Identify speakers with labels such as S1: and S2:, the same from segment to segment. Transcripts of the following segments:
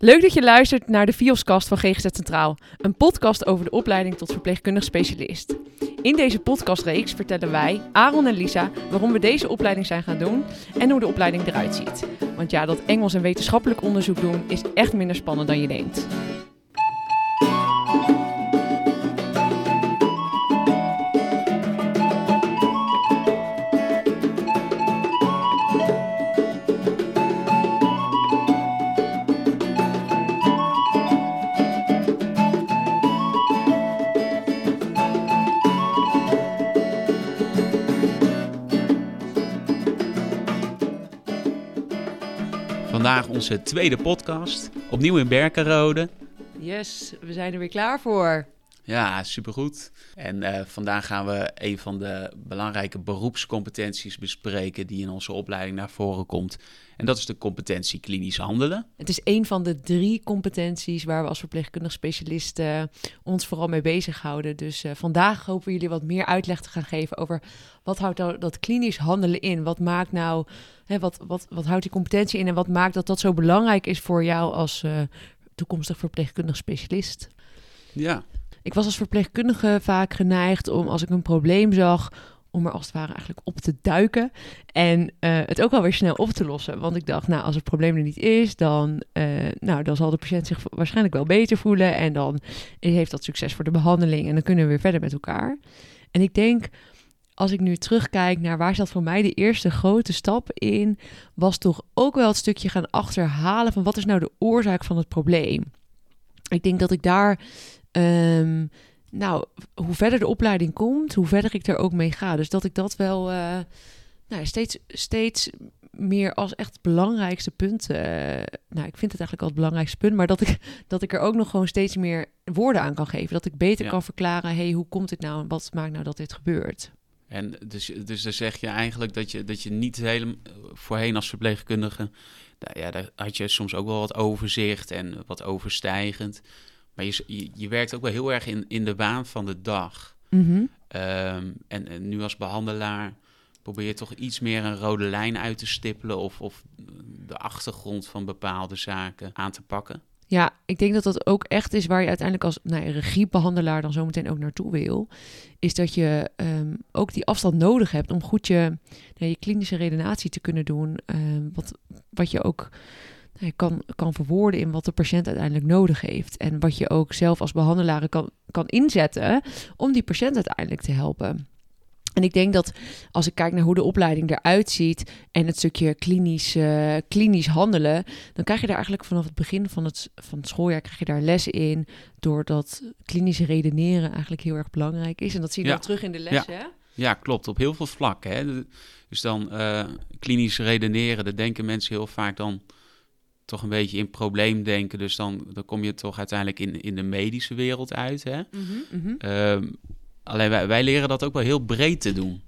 S1: Leuk dat je luistert naar de Vioskast van GGZ Centraal, een podcast over de opleiding tot verpleegkundig specialist. In deze podcastreeks vertellen wij, Aaron en Lisa, waarom we deze opleiding zijn gaan doen en hoe de opleiding eruit ziet. Want ja, dat Engels en wetenschappelijk onderzoek doen is echt minder spannend dan je denkt.
S2: Onze tweede podcast, opnieuw in Berkenrode.
S1: Yes, we zijn er weer klaar voor.
S2: Ja, supergoed. En uh, vandaag gaan we een van de belangrijke beroepscompetenties bespreken die in onze opleiding naar voren komt. En dat is de competentie klinisch handelen.
S1: Het is een van de drie competenties waar we als verpleegkundig specialisten ons vooral mee bezighouden. Dus uh, vandaag hopen we jullie wat meer uitleg te gaan geven over wat houdt nou dat klinisch handelen in? Wat maakt nou, hè, wat, wat, wat houdt die competentie in en wat maakt dat dat zo belangrijk is voor jou als uh, toekomstig verpleegkundig specialist?
S2: Ja,
S1: ik was als verpleegkundige vaak geneigd om als ik een probleem zag, om er als het ware eigenlijk op te duiken en uh, het ook wel weer snel op te lossen. Want ik dacht, nou, als het probleem er niet is, dan, uh, nou, dan zal de patiënt zich waarschijnlijk wel beter voelen en dan heeft dat succes voor de behandeling en dan kunnen we weer verder met elkaar. En ik denk, als ik nu terugkijk naar waar zat voor mij de eerste grote stap in, was toch ook wel het stukje gaan achterhalen van wat is nou de oorzaak van het probleem. Ik denk dat ik daar Um, nou, hoe verder de opleiding komt, hoe verder ik er ook mee ga. Dus dat ik dat wel uh, nou, steeds, steeds meer als echt het belangrijkste punt. Uh, nou, ik vind het eigenlijk al het belangrijkste punt, maar dat ik, dat ik er ook nog gewoon steeds meer woorden aan kan geven. Dat ik beter ja. kan verklaren: hey, hoe komt dit nou en wat maakt nou dat dit gebeurt?
S2: En dus, dus dan zeg je eigenlijk dat je, dat je niet helemaal voorheen als verpleegkundige. Ja, daar had je soms ook wel wat overzicht en wat overstijgend. Maar je, je, je, werkt ook wel heel erg in, in de waan van de dag.
S1: Mm -hmm.
S2: um, en, en, nu als behandelaar probeer je toch iets meer een rode lijn uit te stippelen of, of de achtergrond van bepaalde zaken aan te pakken.
S1: Ja, ik denk dat dat ook echt is waar je uiteindelijk als nou, regiebehandelaar dan zometeen ook naartoe wil. Is dat je um, ook die afstand nodig hebt om goed je, nou, je klinische redenatie te kunnen doen. Um, wat, wat je ook kan, kan verwoorden in wat de patiënt uiteindelijk nodig heeft. En wat je ook zelf als behandelaar kan, kan inzetten om die patiënt uiteindelijk te helpen. En ik denk dat als ik kijk naar hoe de opleiding eruit ziet en het stukje klinisch, uh, klinisch handelen, dan krijg je daar eigenlijk vanaf het begin van het, van het schooljaar krijg je daar lessen in, doordat klinische redeneren eigenlijk heel erg belangrijk is. En dat zie je
S2: Ja.
S1: dan terug in de lessen.
S2: Ja.
S1: hè?
S2: Ja, klopt. Op heel veel vlakken. Hè. Dus dan eh klinisch redeneren, daar denken mensen heel vaak dan toch een beetje in probleemdenken. Dus dan, dan kom je toch uiteindelijk in, in de medische wereld uit. Hè?
S1: Mhm, mhm.
S2: Ehm, alleen wij, wij leren dat ook wel heel breed te doen.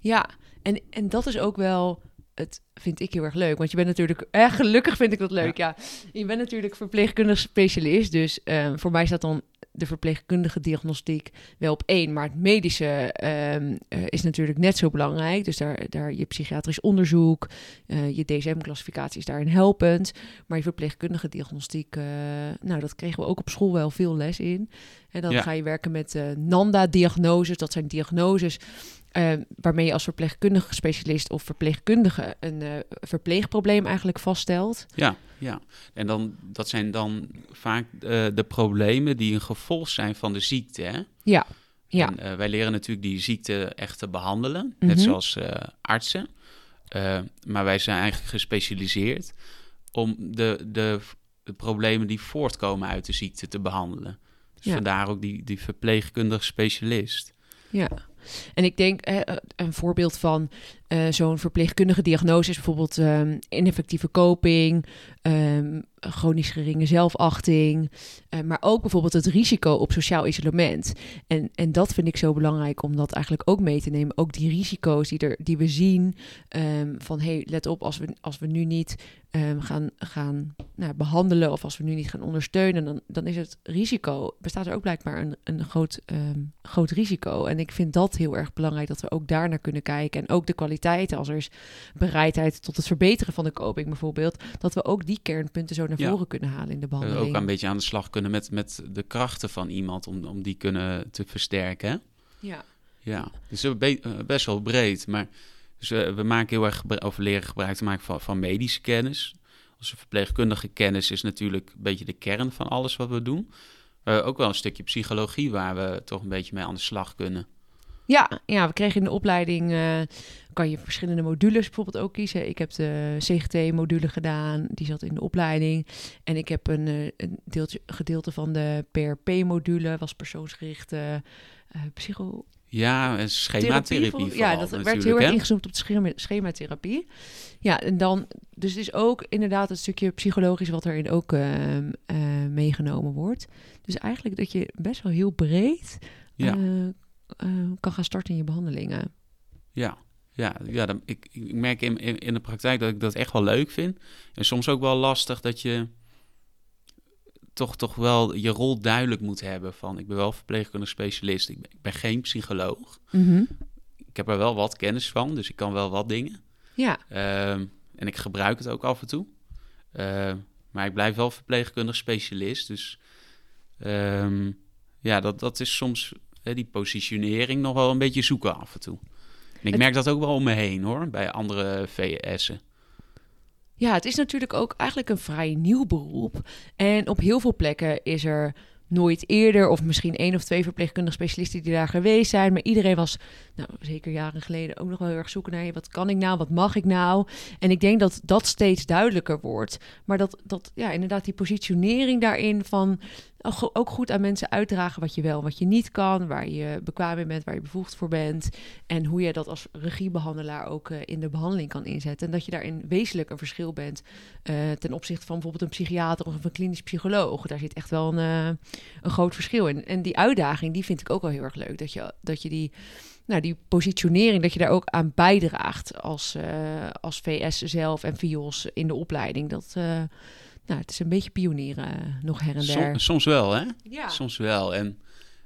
S1: Ja, en, en dat is ook wel, het vind ik heel erg leuk. Want je bent natuurlijk, eh, gelukkig vind ik dat leuk, ja. Je bent natuurlijk verpleegkundig specialist. Dus ehm, voor mij staat dan de verpleegkundige diagnostiek wel op één. Maar het medische ehm, eh, is natuurlijk net zo belangrijk. Dus daar, daar je psychiatrisch onderzoek, eh, je DSM-classificatie is daarin helpend. Maar je verpleegkundige diagnostiek, eh, nou, dat kregen we ook op school wel veel les in. En dan
S2: Ja.
S1: ga je werken met NANDA-diagnoses. Dat zijn diagnoses eh, waarmee je als verpleegkundige specialist of verpleegkundige een eh, verpleegprobleem eigenlijk vaststelt.
S2: Ja, ja. En dan, dat zijn dan vaak eh, de problemen die een gevolg zijn van de ziekte. Hè?
S1: Ja, ja.
S2: En, eh, wij leren natuurlijk die ziekte echt te behandelen, net
S1: Mhm.
S2: zoals artsen. Maar wij zijn eigenlijk gespecialiseerd om de, de, de problemen die voortkomen uit de ziekte te behandelen. Dus
S1: Ja.
S2: vandaar ook die, die verpleegkundig specialist.
S1: Ja, en ik denk eh, een voorbeeld van eh, zo'n verpleegkundige diagnose is bijvoorbeeld ehm, ineffectieve coping, ehm, chronisch geringe zelfachting, eh, maar ook bijvoorbeeld het risico op sociaal isolement. En, en dat vind ik zo belangrijk om dat eigenlijk ook mee te nemen. Ook die risico's die, er, die we zien ehm, van hey, let op, als we, als we nu niet gaan, gaan nou, behandelen of als we nu niet gaan ondersteunen, dan, dan is het risico, bestaat er ook blijkbaar een, een groot, groot risico. En ik vind dat heel erg belangrijk dat we ook daar naar kunnen kijken. En ook de kwaliteiten, als er is bereidheid tot het verbeteren van de koping bijvoorbeeld, dat we ook die kernpunten zo naar
S2: Ja.
S1: voren kunnen halen in de behandeling.
S2: ook een beetje aan de slag kunnen met, met de krachten van iemand om, om die kunnen te versterken. Hè?
S1: Ja.
S2: Ja, dus eh, best wel breed. Maar dus, we maken heel erg of leren gebruik te maken van, van medische kennis. Onze verpleegkundige kennis is natuurlijk een beetje de kern van alles wat we doen. Eh, ook wel een stukje psychologie waar we toch een beetje mee aan de slag kunnen.
S1: Ja, ja, we kregen in de opleiding, eh, kan je verschillende modules bijvoorbeeld ook kiezen. Ik heb de CGT-module gedaan, die zat in de opleiding. En ik heb een, eh, een deeltje, gedeelte van de PRP-module, was persoonsgerichte eh psycho...
S2: Ja, en schematherapie
S1: Ja, dat werd heel erg ingezoomd op de schema, schematherapie. Ja, en dan, dus het is ook inderdaad een stukje psychologisch wat erin ook ehm, eh, meegenomen wordt. Dus eigenlijk dat je best wel heel breed
S2: Ja.
S1: Eh, kan gaan starten in je behandelingen.
S2: Ja, ja, ja dan, ik, ik merk in, in, in de praktijk dat ik dat echt wel leuk vind. En soms ook wel lastig dat je toch, toch wel je rol duidelijk moet hebben. Van ik ben wel verpleegkundig specialist, ik ben, ik ben geen psycholoog. Ik heb er wel wat kennis van, dus ik kan wel wat dingen.
S1: Ja,
S2: Ehm, en ik gebruik het ook af en toe. Ehm, maar ik blijf wel verpleegkundig specialist. Dus ehm, ja, dat, dat is soms die positionering nog wel een beetje zoeken af en toe. En ik merk dat ook wel om me heen hoor, bij andere VS'en.
S1: Ja, het is natuurlijk ook eigenlijk een vrij nieuw beroep. En op heel veel plekken is er nooit eerder, of misschien één of twee verpleegkundige specialisten die daar geweest zijn. Maar iedereen was, nou, zeker jaren geleden, ook nog wel heel erg zoeken naar wat kan ik nou, wat mag ik nou. En ik denk dat dat steeds duidelijker wordt. Maar dat, dat ja, inderdaad, die positionering daarin van ook goed aan mensen uitdragen wat je wel, wat je niet kan, waar je bekwaam in bent, waar je bevoegd voor bent. En hoe je dat als regiebehandelaar ook eh, in de behandeling kan inzetten. En dat je daarin wezenlijk een verschil bent eh, ten opzichte van bijvoorbeeld een psychiater of een klinisch psycholoog. Daar zit echt wel een, eh, een groot verschil in. En die uitdaging, die vind ik ook wel heel erg leuk. Dat je, dat je die, nou, die positionering, dat je daar ook aan bijdraagt als, als VS zelf en VIOS in de opleiding. Dat, nou, het is een beetje pionieren eh, nog her en der.
S2: Som- soms wel, hè?
S1: ja.
S2: Soms wel. En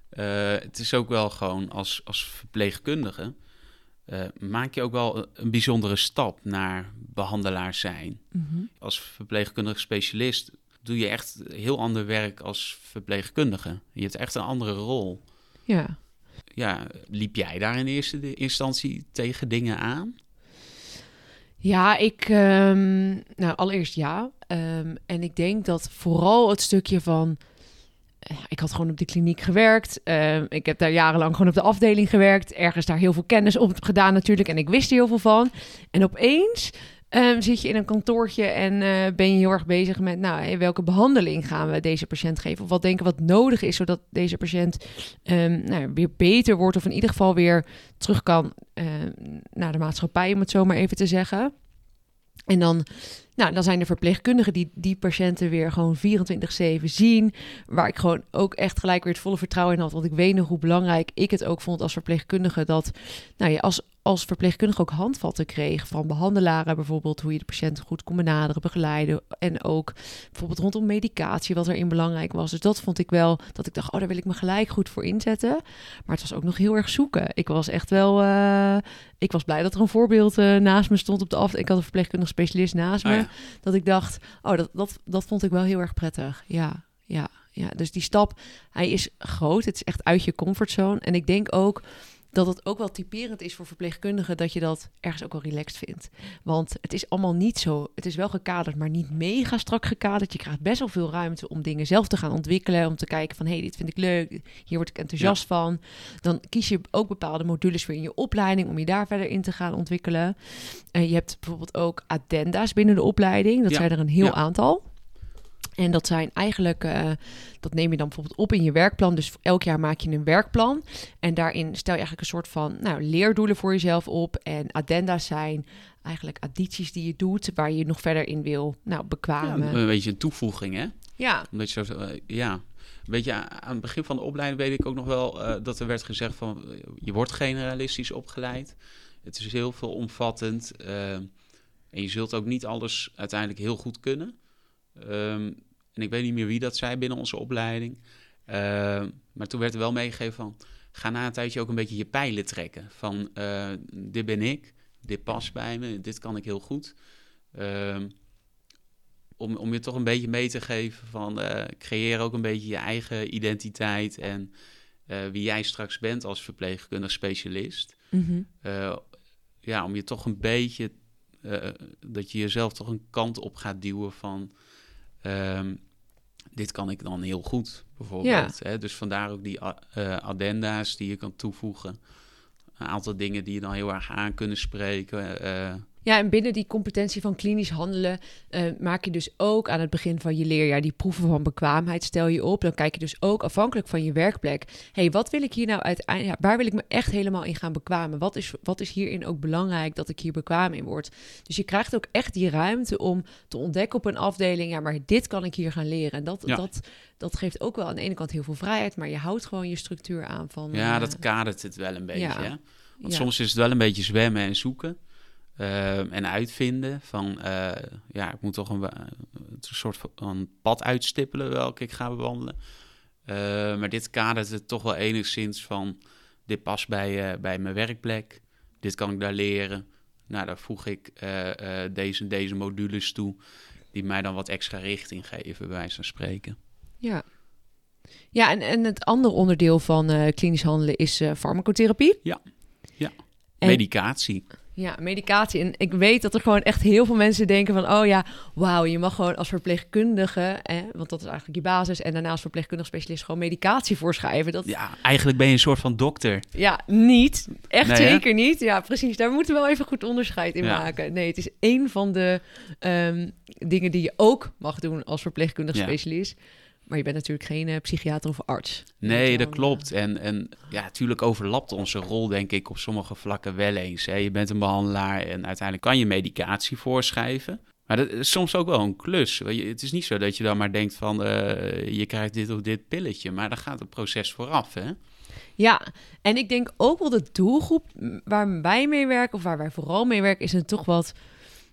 S2: eh, het is ook wel gewoon als, als verpleegkundige... eh, maak je ook wel een bijzondere stap naar behandelaar zijn.
S1: Mhm.
S2: als verpleegkundig specialist doe je echt heel ander werk als verpleegkundige. Je hebt echt een andere rol.
S1: ja.
S2: Ja, liep jij daar in eerste instantie tegen dingen aan?
S1: Ja, ik. ehm, nou, allereerst ja. Ehm, en ik denk dat vooral het stukje van. eh, Ik had gewoon op de kliniek gewerkt. Ehm, ik heb daar jarenlang gewoon op de afdeling gewerkt. Ergens daar heel veel kennis op gedaan natuurlijk. En ik wist er heel veel van. En opeens ehm, zit je in een kantoortje en eh, ben je heel erg bezig met... nou, welke behandeling gaan we deze patiënt geven? Of wat denken wat nodig is, zodat deze patiënt nou, weer beter wordt... of in ieder geval weer terug kan naar de maatschappij, om het zo maar even te zeggen. En dan, nou, dan zijn er verpleegkundigen die die patiënten weer gewoon 24-7 zien. Waar ik gewoon ook echt gelijk weer het volle vertrouwen in had. Want ik weet nog hoe belangrijk ik het ook vond als verpleegkundige. Dat nou, je als, als verpleegkundige ook handvatten kreeg van behandelaren. Bijvoorbeeld hoe je de patiënt goed kon benaderen, begeleiden. En ook bijvoorbeeld rondom medicatie, wat erin belangrijk was. Dus dat vond ik wel, dat ik dacht, oh, daar wil ik me gelijk goed voor inzetten. Maar het was ook nog heel erg zoeken. Ik was echt wel, eh, ik was blij dat er een voorbeeld eh, naast me stond op de af. Ik had een verpleegkundig specialist naast me.
S2: Ah, ja.
S1: Dat ik dacht, oh, dat, dat, dat vond ik wel heel erg prettig. Ja, ja, ja. Dus die stap, hij is groot. Het is echt uit je comfortzone. En ik denk ook dat het ook wel typerend is voor verpleegkundigen dat je dat ergens ook wel relaxed vindt. Want het is allemaal niet zo, het is wel gekaderd, maar niet mega strak gekaderd. Je krijgt best wel veel ruimte om dingen zelf te gaan ontwikkelen, om te kijken van hé, hey, dit vind ik leuk, hier word ik enthousiast van. Dan kies je ook bepaalde modules weer in je opleiding om je daar verder in te gaan ontwikkelen. En je hebt bijvoorbeeld ook addenda's binnen de opleiding. Dat
S2: Ja,
S1: zijn er een heel
S2: ja.
S1: aantal. En dat zijn eigenlijk, eh, dat neem je dan bijvoorbeeld op in je werkplan. Dus elk jaar maak je een werkplan. En daarin stel je eigenlijk een soort van nou, leerdoelen voor jezelf op. En addenda's zijn eigenlijk addities die je doet, waar je nog verder in wil nou,
S2: Ja,
S1: bekwamen.
S2: een beetje een toevoeging, hè?
S1: Ja,
S2: Omdat je zo, eh, ja. Weet je, aan het begin van de opleiding weet ik ook nog wel eh, dat er werd gezegd van je wordt generalistisch opgeleid. Het is heel veel omvattend. En je zult ook niet alles uiteindelijk heel goed kunnen. Ehm, en ik weet niet meer wie dat zei binnen onze opleiding. Ehm, maar toen werd er wel meegegeven van... ga na een tijdje ook een beetje je pijlen trekken. Van, eh, dit ben ik, dit past bij me, dit kan ik heel goed. Ehm, om, om je toch een beetje mee te geven van... Uh, creëer ook een beetje je eigen identiteit... en uh, wie jij straks bent als verpleegkundig specialist.
S1: Mhm.
S2: ja, om je toch een beetje... dat je jezelf toch een kant op gaat duwen van... Ehm, dit kan ik dan heel goed, bijvoorbeeld. Hè? Dus vandaar ook die uh, addenda's die je kan toevoegen. Een aantal dingen die je dan heel erg aan kunnen spreken.
S1: Ja, en binnen die competentie van klinisch handelen uh, maak je dus ook aan het begin van je leerjaar die proeven van bekwaamheid stel je op. Dan kijk je dus ook afhankelijk van je werkplek. hey, wat wil ik hier nou uiteindelijk? Ja, waar wil ik me echt helemaal in gaan bekwamen? Wat is, wat is hierin ook belangrijk dat ik hier bekwaam in word? Dus je krijgt ook echt die ruimte om te ontdekken op een afdeling. Ja, maar dit kan ik hier gaan leren. En dat,
S2: Ja.
S1: dat, dat geeft ook wel aan de ene kant heel veel vrijheid, maar je houdt gewoon je structuur aan van.
S2: ja,
S1: eh,
S2: dat kadert het wel een beetje.
S1: ja.
S2: Hè? Want soms is het wel een beetje zwemmen en zoeken. Ehm, en uitvinden van, eh, ja, ik moet toch een, soort van pad uitstippelen welke ik ga bewandelen. Eh, maar dit kadert het toch wel enigszins van, dit past bij, eh, bij mijn werkplek. Dit kan ik daar leren. Nou, daar voeg ik eh, deze, deze modules toe, die mij dan wat extra richting geven, bij wijze van spreken.
S1: Ja. Ja, en, en het andere onderdeel van klinisch handelen is eh, farmacotherapie. En-
S2: Medicatie.
S1: Ja, medicatie. En ik weet dat er gewoon echt heel veel mensen denken van... oh ja, wauw, je mag gewoon als verpleegkundige... Eh, want dat is eigenlijk je basis... en daarna als verpleegkundig specialist gewoon medicatie voorschrijven. Dat, ja,
S2: Ja, eigenlijk ben je een soort van dokter.
S1: niet. Echt
S2: Nee, hè?
S1: zeker niet. Ja, precies. Daar moeten we wel even goed onderscheid in
S2: Ja.
S1: maken. Nee, het is één van de ehm, dingen die je ook mag doen als verpleegkundig
S2: Ja.
S1: specialist. Maar je bent natuurlijk geen eh, psychiater of arts.
S2: Nee, dat
S1: wel,
S2: klopt. En, en ja, natuurlijk overlapt onze rol, denk ik, op sommige vlakken wel eens. Hè. Je bent een behandelaar en uiteindelijk kan je medicatie voorschrijven. Maar dat is soms ook wel een klus. Het is niet zo dat je dan maar denkt van, eh, je krijgt dit of dit pilletje. Maar daar gaat het proces vooraf, hè?
S1: Ja, en ik denk ook wel de doelgroep waar wij mee werken, of waar wij vooral mee werken, is een toch wat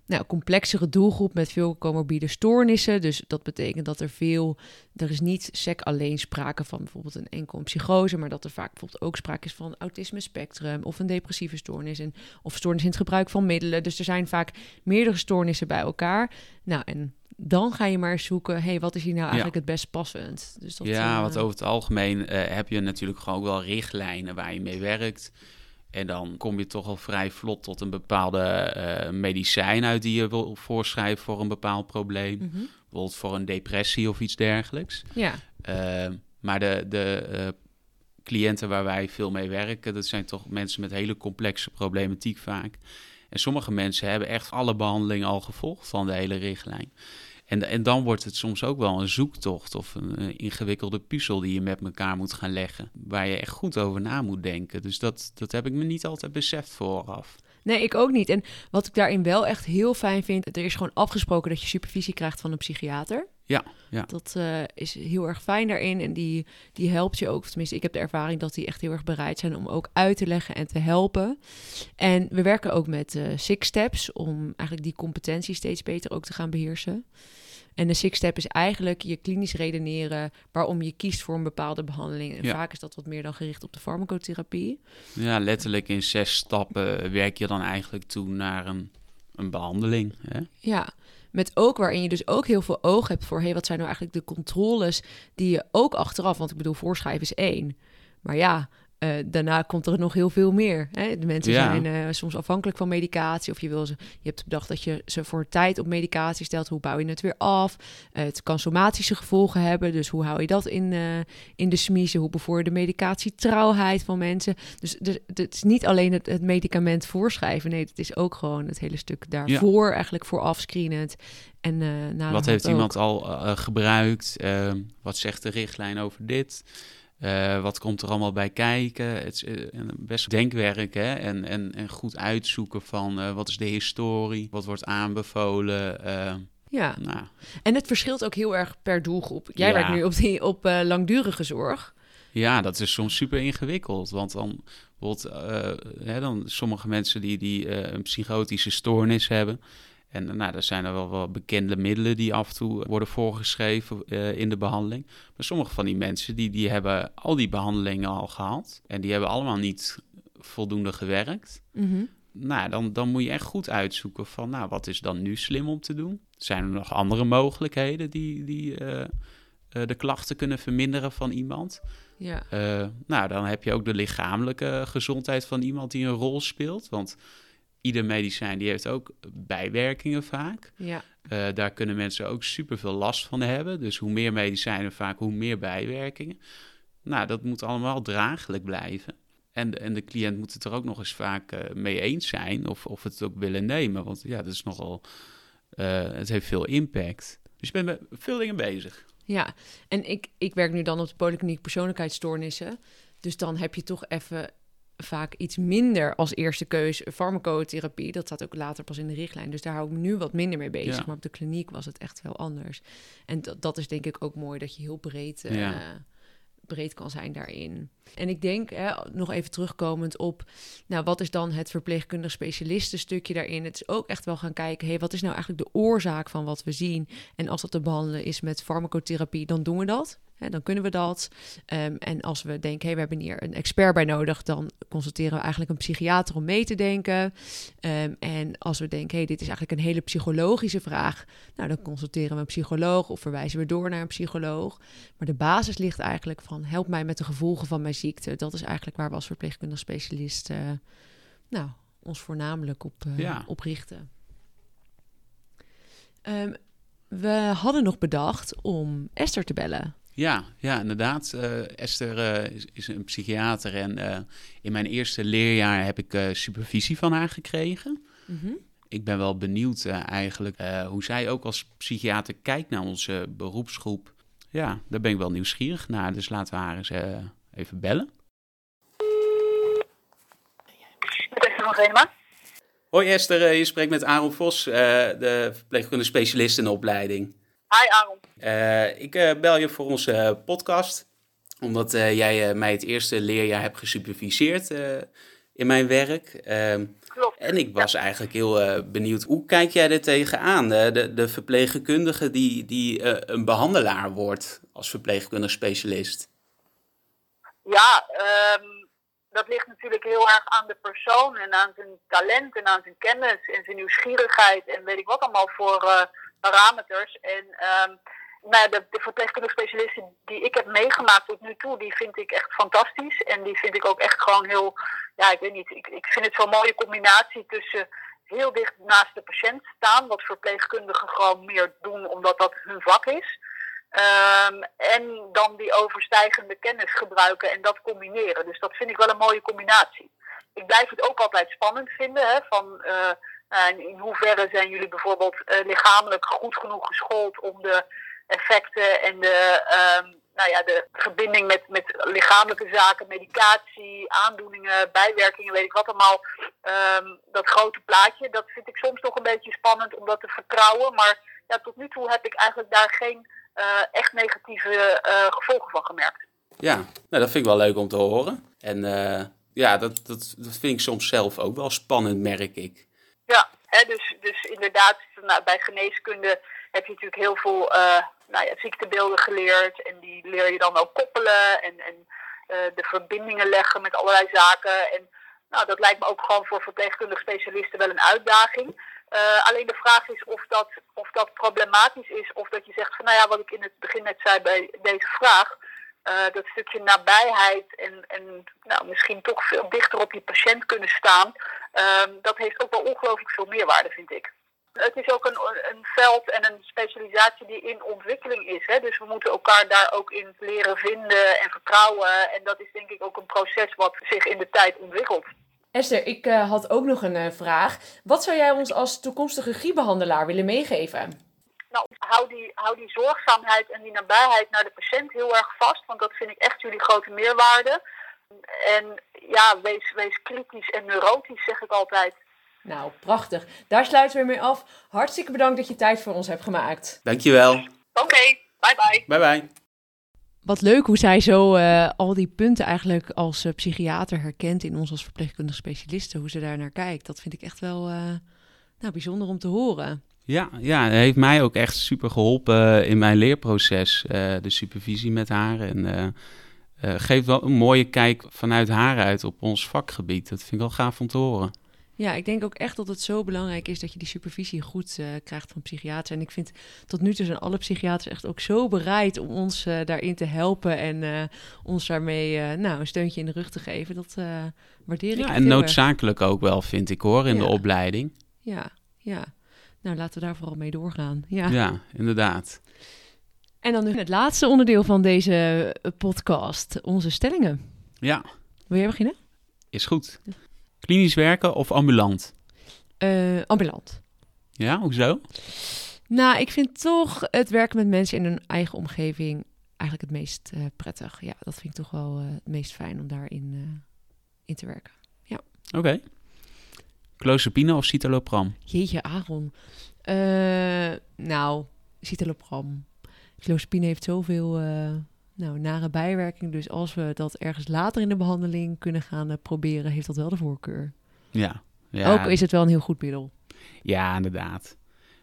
S1: nou, complexere doelgroep met veel comorbide stoornissen. Dus dat betekent dat er veel, er is niet sec alleen sprake van bijvoorbeeld een enkel psychose, maar dat er vaak bijvoorbeeld ook sprake is van autisme spectrum of een depressieve stoornis en, of stoornis in het gebruik van middelen. Dus er zijn vaak meerdere stoornissen bij elkaar. Nou, en dan ga je maar zoeken, hey, wat is hier nou eigenlijk het best passend? Dus dat,
S2: ja,
S1: eh,
S2: want over het algemeen eh, heb je natuurlijk gewoon ook wel richtlijnen waar je mee werkt. En dan kom je toch al vrij vlot tot een bepaalde eh, medicijn uit die je wil voorschrijven voor een bepaald probleem.
S1: mhm.
S2: Bijvoorbeeld voor een depressie of iets dergelijks.
S1: Ja,
S2: Uh, maar de, de eh, cliënten waar wij veel mee werken, dat zijn toch mensen met hele complexe problematiek vaak. En sommige mensen hebben echt alle behandelingen al gevolgd van de hele richtlijn. En, en dan wordt het soms ook wel een zoektocht of een, ingewikkelde puzzel die je met elkaar moet gaan leggen. Waar je echt goed over na moet denken. Dus dat, dat heb ik me niet altijd beseft vooraf.
S1: Nee, ik ook niet. En wat ik daarin wel echt heel fijn vind, er is gewoon afgesproken dat je supervisie krijgt van een psychiater.
S2: Ja, ja.
S1: Dat eh, is heel erg fijn daarin en die, die helpt je ook. Of Tenminste, ik heb de ervaring dat die echt heel erg bereid zijn om ook uit te leggen en te helpen. En we werken ook met eh Six Steps om eigenlijk die competentie steeds beter ook te gaan beheersen. En de Six Step is eigenlijk je klinisch redeneren waarom je kiest voor een bepaalde behandeling. En
S2: Ja.
S1: vaak is dat wat meer dan gericht op de farmacotherapie.
S2: ja, letterlijk in zes stappen werk je dan eigenlijk toe naar een, een behandeling. Hè?
S1: Ja, met ook waarin je dus ook heel veel oog hebt voor... hey, wat zijn nou eigenlijk de controles die je ook achteraf... want ik bedoel, voorschrijven is één. Maar ja, eh, daarna komt er nog heel veel meer. Hè? De mensen
S2: Ja.
S1: zijn eh, soms afhankelijk van medicatie... of je, wil ze, je hebt bedacht dat je ze voor tijd op medicatie stelt. Hoe bouw je het weer af? Eh, het kan somatische gevolgen hebben, dus hoe hou je dat in, in de smiezen? Hoe bevoor je de medicatietrouwheid van mensen? Dus, dus het is niet alleen het, het medicament voorschrijven. Nee, het is ook gewoon het hele stuk daarvoor eigenlijk vooraf screenend. En,
S2: Wat heeft
S1: ook.
S2: iemand al gebruikt? Wat zegt de richtlijn over dit? Eh, wat komt er allemaal bij kijken? Het is eh, best denkwerk hè? En, en, en goed uitzoeken van eh, wat is de historie? Wat wordt aanbevolen?
S1: Ja,
S2: nou,
S1: en het verschilt ook heel erg per doelgroep. Jij
S2: Ja.
S1: werkt nu op, die, op langdurige zorg.
S2: ja, dat is soms super ingewikkeld. Want dan bijvoorbeeld, hè, dan sommige mensen die, die een psychotische stoornis hebben. En nou, er zijn er wel wat bekende middelen die af en toe worden voorgeschreven uh, in de behandeling. Maar sommige van die mensen die, die hebben al die behandelingen al gehad. En die hebben allemaal niet voldoende gewerkt.
S1: Mhm.
S2: Nou, dan, dan moet je echt goed uitzoeken van, nou, wat is dan nu slim om te doen? Zijn er nog andere mogelijkheden die, die uh, de klachten kunnen verminderen van iemand?
S1: Ja.
S2: Nou, dan heb je ook de lichamelijke gezondheid van iemand die een rol speelt. Want ieder medicijn die heeft ook bijwerkingen vaak.
S1: Ja.
S2: Uh, daar kunnen mensen ook super veel last van hebben. Dus hoe meer medicijnen vaak, hoe meer bijwerkingen. Nou, dat moet allemaal draaglijk blijven. En, en de cliënt moet het er ook nog eens vaak uh, mee eens zijn of, of het ook willen nemen. Want ja, dat is nogal, uh, het heeft veel impact. Dus je bent met veel dingen bezig.
S1: Ja, en ik, ik werk nu dan op de polykliniek persoonlijkheidsstoornissen. Dus dan heb je toch even vaak iets minder als eerste keus farmacotherapie. Dat staat ook later pas in de richtlijn. Dus daar hou ik nu wat minder mee bezig.
S2: Ja.
S1: Maar op de kliniek was het echt wel anders. En dat, dat is denk ik ook mooi dat je heel breed, uh,
S2: Ja.
S1: breed kan zijn daarin. En ik denk, hè, nog even terugkomend op... nou, wat is dan het verpleegkundig specialistenstukje daarin? Het is ook echt wel gaan kijken... Hey, wat is nou eigenlijk de oorzaak van wat we zien? En als dat te behandelen is met farmacotherapie, dan doen we dat. Hè, dan kunnen we dat. Um, en als we denken, hey, we hebben hier een expert bij nodig, dan consulteren we eigenlijk een psychiater om mee te denken. Um, en als we denken, hey, dit is eigenlijk een hele psychologische vraag, nou, dan consulteren we een psycholoog of verwijzen we door naar een psycholoog. Maar de basis ligt eigenlijk van, help mij met de gevolgen van mijn ziekte. Dat is eigenlijk waar we als verpleegkundig specialist, uh, nou, ons voornamelijk op, uh,
S2: Ja.
S1: op richten. Um, we hadden nog bedacht om Esther te bellen.
S2: Ja, ja inderdaad. Uh, Esther uh, is, is, een psychiater en uh, in mijn eerste leerjaar heb ik uh, supervisie van haar gekregen.
S1: Mm -hmm.
S2: Ik ben wel benieuwd eigenlijk hoe zij ook als psychiater kijkt naar onze beroepsgroep. Ja, daar ben ik wel nieuwsgierig naar, dus laten we haar eens even bellen. Hoi Esther, je spreekt met Aaron Vos, de verpleegkundige specialist in de opleiding.
S3: Hi Aaron.
S2: Uh, ik uh, bel je voor onze uh, podcast, omdat jij mij het eerste leerjaar hebt gesuperviseerd in mijn werk. Ehm,
S3: Klopt.
S2: En ik was ja. eigenlijk heel benieuwd, hoe kijk jij er tegenaan? De, de verpleegkundige die, die een behandelaar wordt als verpleegkundig specialist.
S3: Ja, um, dat ligt natuurlijk heel erg aan de persoon en aan zijn talent en aan zijn kennis en zijn nieuwsgierigheid en weet ik wat allemaal voor parameters. En um, nou de, de verpleegkundige specialisten die ik heb meegemaakt tot nu toe, die vind ik echt fantastisch. En die vind ik ook echt gewoon heel, ja, ik weet niet, ik, ik vind het zo'n mooie combinatie tussen heel dicht naast de patiënt staan, wat verpleegkundigen gewoon meer doen omdat dat hun vak is. Um, en dan die overstijgende kennis gebruiken en dat combineren. Dus dat vind ik wel een mooie combinatie. Ik blijf het ook altijd spannend vinden, hè, van... Uh, en in hoeverre zijn jullie bijvoorbeeld uh, lichamelijk goed genoeg geschoold om de effecten en de, um, nou ja, de verbinding met, met lichamelijke zaken, medicatie, aandoeningen, bijwerkingen, weet ik wat allemaal. Um, dat grote plaatje, dat vind ik soms nog een beetje spannend om dat te vertrouwen. Maar ja, tot nu toe heb ik eigenlijk daar geen uh, echt negatieve uh, gevolgen van gemerkt.
S2: Ja, nou, dat vind ik wel leuk om te horen. En ja, dat, dat, dat vind ik soms zelf ook wel spannend, merk ik.
S3: Ja, hè, dus, dus inderdaad, nou, bij geneeskunde heb je natuurlijk heel veel uh, nou ja, ziektebeelden geleerd. En die leer je dan ook koppelen en, en uh, de verbindingen leggen met allerlei zaken. En nou, dat lijkt me ook gewoon voor verpleegkundige specialisten wel een uitdaging. Uh, alleen de vraag is of dat, of dat problematisch is. Of dat je zegt van nou ja, wat ik in het begin net zei bij deze vraag. Uh, dat stukje nabijheid en, en nou, misschien toch veel dichter op je patiënt kunnen staan. Uh, dat heeft ook wel ongelooflijk veel meerwaarde, vind ik. Het is ook een, een veld en een specialisatie die in ontwikkeling is. Hè? Dus we moeten elkaar daar ook in leren vinden en vertrouwen. En dat is denk ik ook een proces wat zich in de tijd ontwikkelt.
S1: Esther, ik uh, had ook nog een uh, vraag. Wat zou jij ons als toekomstige griepbehandelaar willen meegeven?
S3: Nou, hou die, hou die zorgzaamheid en die nabijheid naar de patiënt heel erg vast. Want dat vind ik echt jullie grote meerwaarde. En ja, wees, wees kritisch en neurotisch, zeg ik altijd.
S1: Nou, prachtig. Daar sluiten we mee af. Hartstikke bedankt dat je tijd voor ons hebt gemaakt.
S2: Dankjewel.
S3: Oké, okay, bye bye.
S2: Bye bye.
S1: Wat leuk hoe zij zo uh, al die punten eigenlijk als uh, psychiater herkent in ons als verpleegkundige specialisten. Hoe ze daar naar kijkt. Dat vind ik echt wel, uh, nou, bijzonder om te horen.
S2: Ja, ja, heeft mij ook echt super geholpen in mijn leerproces, eh, de supervisie met haar. En eh, eh, geeft wel een mooie kijk vanuit haar uit op ons vakgebied. Dat vind ik wel gaaf om te horen.
S1: Ja, ik denk ook echt dat het zo belangrijk is dat je die supervisie goed uh, krijgt van psychiaters. En ik vind tot nu toe zijn alle psychiaters echt ook zo bereid om ons uh, daarin te helpen en uh, ons daarmee nou, een steuntje in de rug te geven. Dat waardeer ik.
S2: Ja, en noodzakelijk ook wel, vind ik hoor, in
S1: Ja.
S2: de opleiding.
S1: Ja, ja. Nou, laten we daar vooral mee doorgaan. Ja.
S2: Ja, inderdaad.
S1: En dan nu het laatste onderdeel van deze podcast, onze stellingen.
S2: Ja,
S1: Wil jij beginnen?
S2: is goed. Klinisch werken of ambulant?
S1: Eh, ambulant.
S2: Ja, hoezo?
S1: Nou, ik vind toch het werken met mensen in hun eigen omgeving eigenlijk het meest eh, prettig. Ja, dat vind ik toch wel eh, het meest fijn om daarin eh, in te werken.
S2: Oké. Clozapine of citalopram?
S1: Jeetje, Aaron. Eh, nou, citalopram. Clozapine heeft zoveel eh, nou, nare bijwerking. Dus als we dat ergens later in de behandeling kunnen gaan eh, proberen, heeft dat wel de voorkeur.
S2: Ja. ja.
S1: Ook is het wel een heel goed middel.
S2: Ja, inderdaad.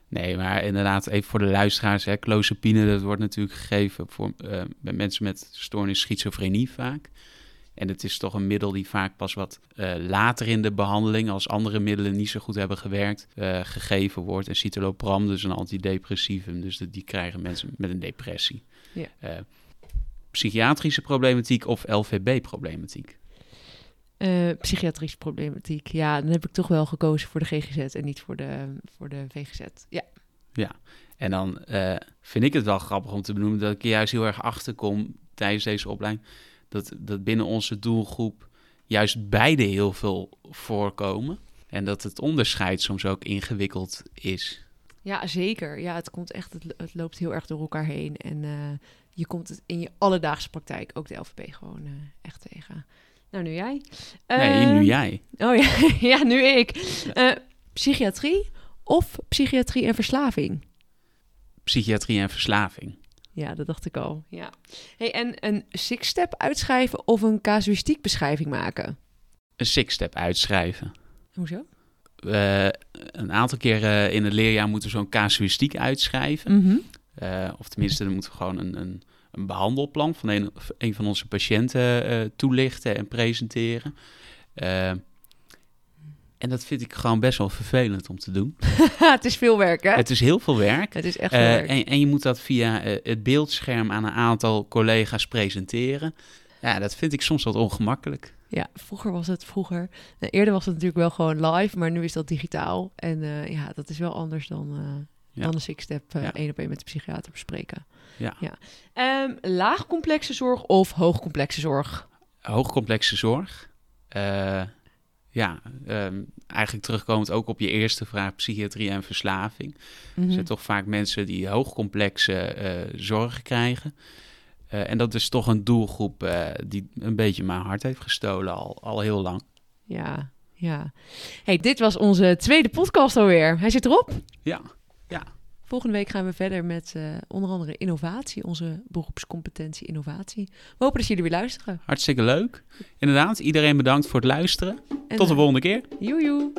S2: Nee, maar inderdaad, even voor de luisteraars. Hè, clozapine, dat wordt natuurlijk gegeven voor, bij mensen met stoornis schizofrenie vaak. En het is toch een middel die vaak pas wat eh, later in de behandeling, als andere middelen niet zo goed hebben gewerkt, eh, gegeven wordt. En citalopram, dus een antidepressivum, dus de- die krijgen mensen met een depressie.
S1: Ja.
S2: Eh, psychiatrische problematiek of LVB-problematiek?
S1: Psychiatrische problematiek. Ja, dan heb ik toch wel gekozen voor de GGZ en niet voor de, voor de VGZ. Ja.
S2: En dan vind ik het wel grappig om te benoemen dat ik juist heel erg achter kom tijdens deze opleiding. Dat, dat binnen onze doelgroep juist beide heel veel voorkomen. En dat het onderscheid soms ook ingewikkeld is.
S1: Ja, zeker. Ja, het komt echt, het, het loopt heel erg door elkaar heen. En eh, je komt het in je alledaagse praktijk, ook de LVB, gewoon eh, echt tegen. Nou, nu jij.
S2: nee,
S1: Eh,
S2: nu jij.
S1: Oh ja, ja nu ik. Eh, psychiatrie of psychiatrie en verslaving?
S2: Psychiatrie en verslaving.
S1: Ja, dat dacht ik al. Ja. Hey, en een six-step uitschrijven of een casuïstiek beschrijving maken?
S2: Een six-step uitschrijven.
S1: Hoezo?
S2: Eh, een aantal keren in het leerjaar moeten we zo'n casuïstiek uitschrijven.
S1: Mhm.
S2: Eh, of tenminste, dan moeten we gewoon een, een, een behandelplan van een, een van onze patiënten eh, toelichten en presenteren. En dat vind ik gewoon best wel vervelend om te doen.
S1: het is veel werk, hè?
S2: Het is heel veel werk.
S1: Het is echt veel
S2: Eh,
S1: werk.
S2: en, en je moet dat via eh, het beeldscherm aan een aantal collega's presenteren. Ja, dat vind ik soms wat ongemakkelijk.
S1: Ja, vroeger was het vroeger. nou, eerder was het natuurlijk wel gewoon live, maar nu is dat digitaal. En eh, ja, dat is wel anders dan,
S2: Ja.
S1: dan een six-step
S2: Ja.
S1: één op één met de psychiater bespreken.
S2: Ja.
S1: ja. Ehm, laagcomplexe zorg of hoogcomplexe zorg?
S2: Hoogcomplexe zorg. Eh, ja, ehm, eigenlijk terugkomend ook op je eerste vraag, psychiatrie en verslaving.
S1: Mhm.
S2: Er zijn toch vaak mensen die hoogcomplexe eh zorg krijgen. Eh, en dat is toch een doelgroep eh, die een beetje mijn hart heeft gestolen al, al heel lang.
S1: Ja, ja. Hey, dit was onze tweede podcast alweer. Hij zit erop.
S2: Ja,
S1: Volgende week gaan we verder met eh, onder andere innovatie, onze beroepscompetentie innovatie. We hopen dat jullie weer luisteren.
S2: hartstikke leuk. Inderdaad, iedereen bedankt voor het luisteren.
S1: En,
S2: Tot de
S1: eh,
S2: volgende keer.
S1: Joe, joe.